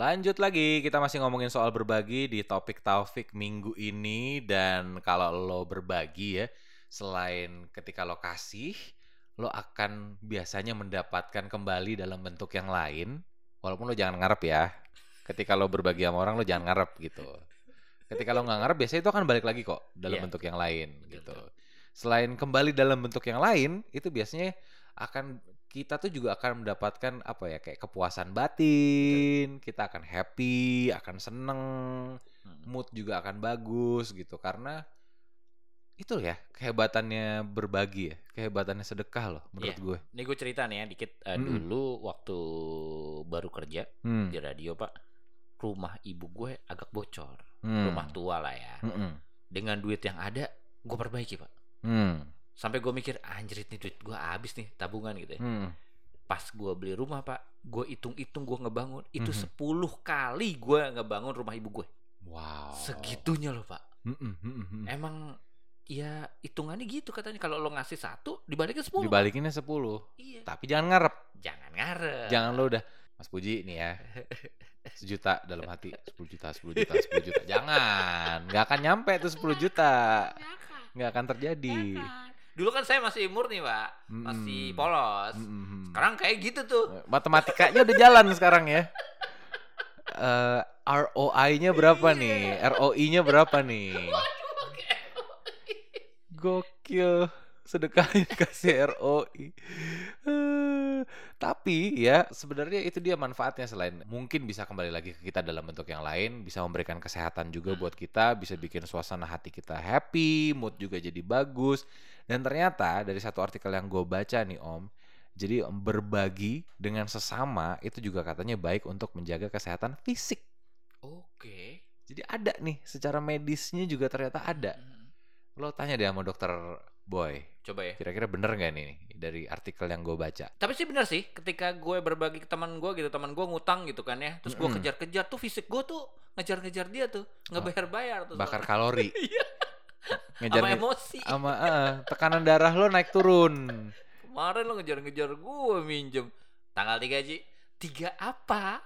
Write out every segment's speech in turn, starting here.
Lanjut lagi, kita masih ngomongin soal berbagi di topik Taufik minggu ini dan kalau lo berbagi ya, selain ketika lo kasih, lo akan biasanya mendapatkan kembali dalam bentuk yang lain, walaupun lo jangan ngarep ya. Ketika lo berbagi sama orang lo jangan ngarep gitu. Ketika lo nggak ngarep biasanya itu akan balik lagi kok dalam Iya. bentuk yang lain gitu. Selain kembali dalam bentuk yang lain, itu biasanya akan kita tuh juga akan mendapatkan apa ya kayak kepuasan batin, kita akan happy, akan seneng, Hmm. mood juga akan bagus gitu karena itu ya kehebatannya berbagi ya, kehebatannya sedekah loh menurut Iya. gue. Ini gue cerita nih ya dikit. Eh, Mm-mm. Dulu waktu baru kerja Hmm. di radio pak, rumah ibu gue agak bocor. hmm, Rumah tua lah ya. hmm, Dengan duit yang ada, gue perbaiki pak. hmm, Sampai gue mikir, anjrit nih duit gue habis nih tabungan gitu ya. hmm. Pas gue beli rumah pak, gue hitung-hitung gue ngebangun. Itu Mhm. 10 kali gue ngebangun rumah ibu gue. Wow. Segitunya loh pak. Hmm, hmm, hmm, hmm. Emang ya hitungannya gitu katanya. Kalau lo ngasih satu, dibalikin 10. Dibalikinnya 10. Iya. Tapi jangan ngarep. Jangan ngarep. Jangan lo udah Mas Puji nih ya. Sejuta dalam hati 10 juta 10 juta 10 juta jangan nggak akan nyampe tuh 10 juta nggak akan terjadi Dulu kan saya masih murni pak, masih polos. Sekarang kayak gitu tuh. matematikanya udah jalan sekarang ya. Eh, ROI-nya berapa nih? ROI-nya berapa nih? Gokil. Sedekahin kasih ROI Eh, tapi ya sebenarnya itu dia manfaatnya selain mungkin bisa kembali lagi ke kita dalam bentuk yang lain bisa memberikan kesehatan juga buat kita bisa bikin suasana hati kita happy mood juga jadi bagus dan ternyata dari satu artikel yang gue baca nih om jadi berbagi dengan sesama itu juga katanya baik untuk menjaga kesehatan fisik Oke. jadi ada nih secara medisnya juga ternyata ada Mm. lo tanya deh sama dokter boy Coba ya. kira-kira bener gak nih dari artikel yang gue baca Tapi sih bener sih, ketika gue berbagi ke teman gue gitu, teman gue ngutang gitu kan ya, terus gue kejar-kejar tuh fisik gue tuh ngejar-ngejar dia tuh, nggak bayar-bayar tuh. bakar kalori Iya. ngejar Sama emosi. sama eh, tekanan darah lo naik turun Kemarin lo ngejar-ngejar gue minjem. Tanggal 3 Ji. Tiga apa?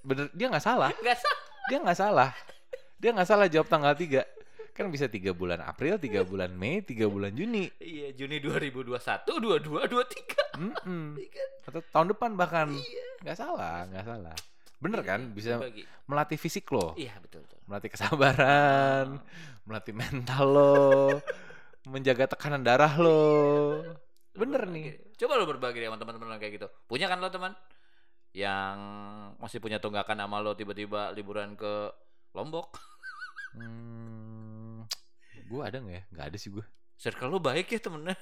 bener dia nggak salah Gak salah. dia nggak salah dia nggak salah jawab tanggal 3 kan bisa tiga bulan April tiga bulan Mei tiga bulan Juni Iya, Juni 2021, 22, 23. Mm-mm. Iya. atau tahun depan bahkan nggak salah nggak salah bener kan bisa Berbagi. melatih fisik lo Iya, betul betul. melatih kesabaran melatih mental lo menjaga tekanan darah lo bener Berbagi. nih Coba lo berbagi sama teman-teman kayak gitu. Punya kan lo teman yang masih punya tunggakan sama lo tiba-tiba liburan ke Lombok. hmm, gue ada nggak ya nggak ada sih gue Circle lo baik ya temennya.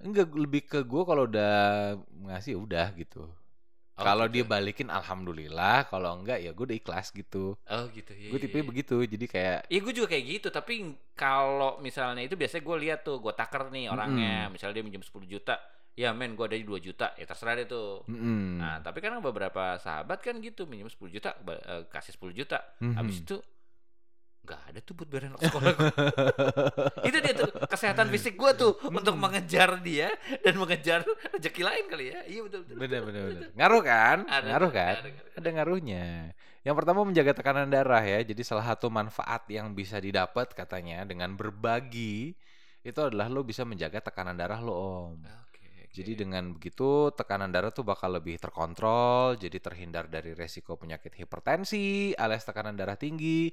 enggak lebih ke gue kalau udah ngasih ya udah gitu. Oh, kalau dia gitu. balikin alhamdulillah. Kalau enggak ya gue udah ikhlas gitu. Oh gitu. Ya. gue tipe begitu jadi kayak Iya gue juga kayak gitu. Tapi kalau misalnya itu biasanya gue lihat tuh gue taker nih orangnya. Misalnya dia minjem 10 juta ya men gue ada 2 juta. Ya terserah deh tuh. Mm-mm. nah tapi kan beberapa sahabat kan gitu minjem 10 juta eh, kasih 10 juta. Mhm. habis itu nggak ada tuh buat anak sekolah itu dia tuh kesehatan fisik gue tuh untuk mengejar dia dan mengejar rezeki lain kali ya. Iya betul betul. Bener bener bener. Ngaruh kan? Ada, ngaruh kan? ada, ada. ada ngaruhnya. Yang pertama menjaga tekanan darah ya. Jadi salah satu manfaat yang bisa didapat katanya dengan berbagi itu adalah lo bisa menjaga tekanan darah lo om. Oke, oke. Jadi dengan begitu tekanan darah tuh bakal lebih terkontrol, jadi terhindar dari resiko penyakit hipertensi alias tekanan darah tinggi.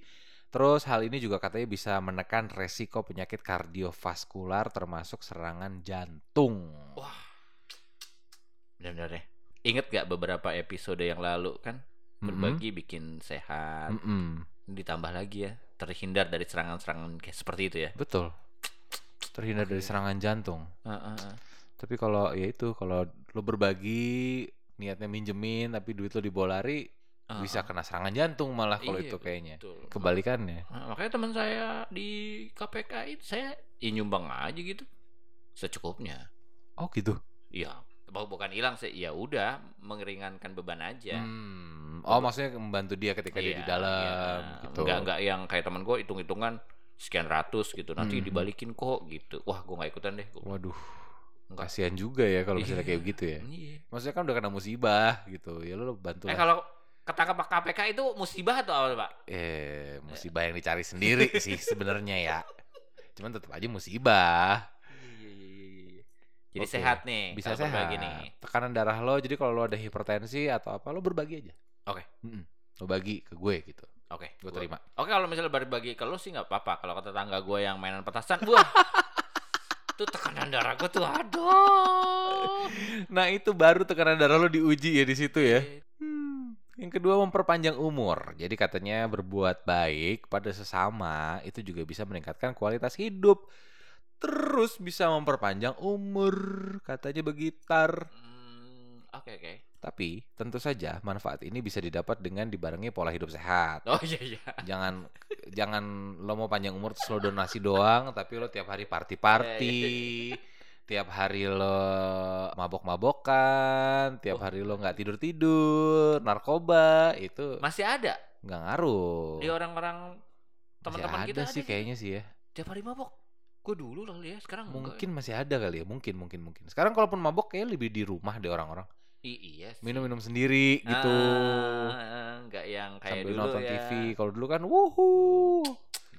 Terus hal ini juga katanya bisa menekan resiko penyakit kardiovaskular termasuk serangan jantung. Wah, benar-benar deh. Ingat gak beberapa episode yang lalu kan berbagi bikin sehat, Mm-mm. ditambah lagi ya terhindar dari serangan-serangan kayak seperti itu ya. Betul. Terhindar dari Oke. serangan jantung. Heeh, heeh. Tapi kalau ya itu kalau lo berbagi niatnya minjemin tapi duit lo dibawa lari bisa kena serangan jantung malah kalau Iya, itu kayaknya. betul. Kebalikannya. Nah, makanya teman saya di KPK itu saya ya nyumbang aja gitu secukupnya. Oh gitu. Iya, bu- bukan hilang sih. Ya udah mengeringankan beban aja. Hmm. Oh, maksudnya membantu dia ketika dia di Iya, dalam iya. gitu. Enggak enggak yang kayak teman gue hitung-hitungan sekian ratus gitu. Nanti Mhm. dibalikin kok gitu. Wah, gue nggak ikutan deh. Gua- Waduh, Enggak. kasihan juga ya kalau misalnya Iya. kayak gitu ya. Iya. Maksudnya kan udah kena musibah gitu. Ya lu bantu Eh kalau ketangkap KPK itu musibah atau apa, Pak? Eh, musibah yang dicari sendiri sih sebenarnya ya. Cuman tetap aja musibah. Iya, iya, iya. Jadi Oke, sehat nih. Bisa sehat. berbagi nih. Tekanan darah lo, jadi kalau lo ada hipertensi atau apa, lo berbagi aja. Oke. Mm-mm. Lo bagi ke gue gitu. Oke, Gue gua- terima. Oke, kalau misalnya berbagi ke lu sih nggak apa-apa. Kalau ke tetangga gue yang mainan petasan, wah. itu tekanan darah gue tuh aduh. Nah itu baru tekanan darah lo diuji ya di situ ya. Iya. Yang kedua memperpanjang umur. Jadi katanya berbuat baik pada sesama itu juga bisa meningkatkan kualitas hidup. Terus bisa memperpanjang umur, katanya begitar. Hmm, Oke, oke. Tapi tentu saja manfaat ini bisa didapat dengan dibarengi pola hidup sehat. Oh iya iya. Jangan jangan lo mau panjang umur terus lo donasi doang, tapi lo tiap hari party-party. Tiap hari lo mabok-mabokan, tiap Oh. hari lo nggak tidur-tidur, narkoba, itu Masih ada nggak ngaruh. di orang-orang teman-teman ada kita sih ada kayaknya sih ya. tiap hari mabok. Gue dulu kali ya, sekarang. Mungkin masih ada kali ya, mungkin mungkin mungkin. Sekarang kalaupun mabok kayak lebih di rumah deh orang-orang. I- iya sih. Minum-minum sendiri gitu. Ah, enggak yang kayak Sambil dulu nonton ya. TV. Kalau dulu kan wuhu.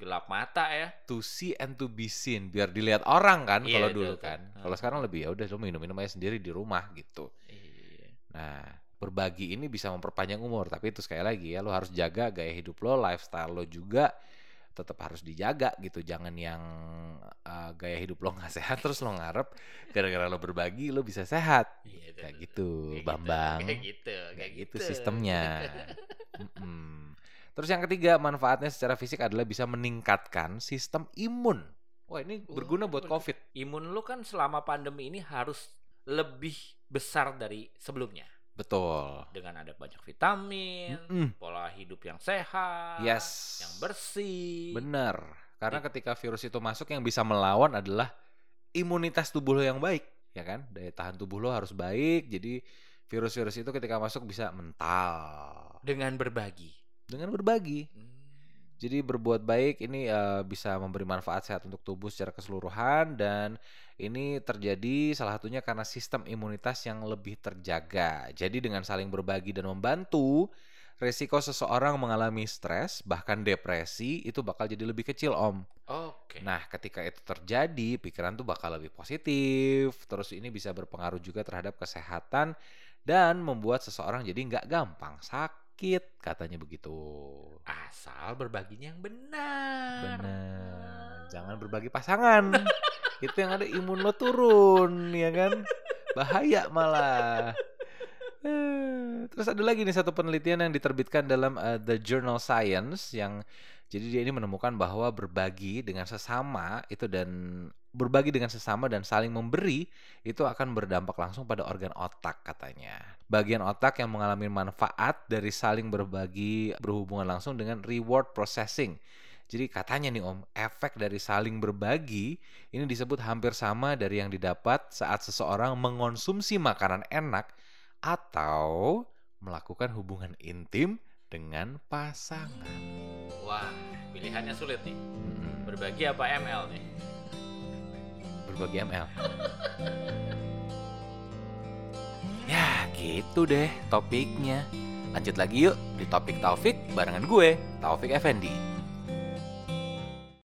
Gelap mata ya. To see and to be seen biar dilihat orang kan Iya, kalau dulu kan. Kalau sekarang lebih ya udah lo minum-minum aja sendiri di rumah gitu. Iya. Nah, berbagi ini bisa memperpanjang umur, tapi itu sekali lagi ya lo harus jaga gaya hidup lo, lifestyle lo juga tetap harus dijaga gitu. Jangan yang uh, gaya hidup lo nggak sehat terus lo ngarep gara-gara lo berbagi lo bisa sehat. Iya, betul, Kayak betul. gitu, Kayak Bambang. Kayak gitu, kayak Kayak gitu gitu. sistemnya. Mm-mm. Terus yang ketiga, manfaatnya secara fisik adalah bisa meningkatkan sistem imun. Wah, ini Oh, berguna buat. COVID. Imun lu kan selama pandemi ini harus lebih besar dari sebelumnya. Betul. Dengan ada banyak vitamin, Mm-mm. pola hidup yang sehat, Yes. yang bersih. Benar. Karena ketika virus itu masuk yang bisa melawan adalah imunitas tubuh lo yang baik, ya kan? Daya tahan tubuh lo harus baik. Jadi virus-virus itu ketika masuk bisa mental Dengan berbagi. Dengan berbagi. Hmm. Jadi berbuat baik ini eh, bisa memberi manfaat sehat untuk tubuh secara keseluruhan dan ini terjadi salah satunya karena sistem imunitas yang lebih terjaga. Jadi dengan saling berbagi dan membantu, resiko seseorang mengalami stres bahkan depresi itu bakal jadi lebih kecil, Om. Oke. Nah, ketika itu terjadi, pikiran tuh bakal lebih positif. Terus ini bisa berpengaruh juga terhadap kesehatan dan membuat seseorang jadi nggak gampang sakit, katanya begitu. Asal berbaginya yang benar. Benar. Jangan berbagi pasangan. itu yang ada imun lo turun, ya kan? Bahaya malah. Terus ada lagi nih satu penelitian yang diterbitkan dalam eh, The Journal Science yang jadi dia ini menemukan bahwa berbagi dengan sesama itu dan berbagi dengan sesama dan saling memberi itu akan berdampak langsung pada organ otak katanya. Bagian otak yang mengalami manfaat dari saling berbagi berhubungan langsung dengan reward processing. Jadi katanya nih Om, efek dari saling berbagi ini disebut hampir sama dari yang didapat saat seseorang mengonsumsi makanan enak atau melakukan hubungan intim dengan pasangan. Wah, pilihannya sulit nih. Berbagi apa ML nih? Berbagi ML. ya gitu deh topiknya. Lanjut lagi yuk di topik Taufik barengan gue, Taufik Effendi.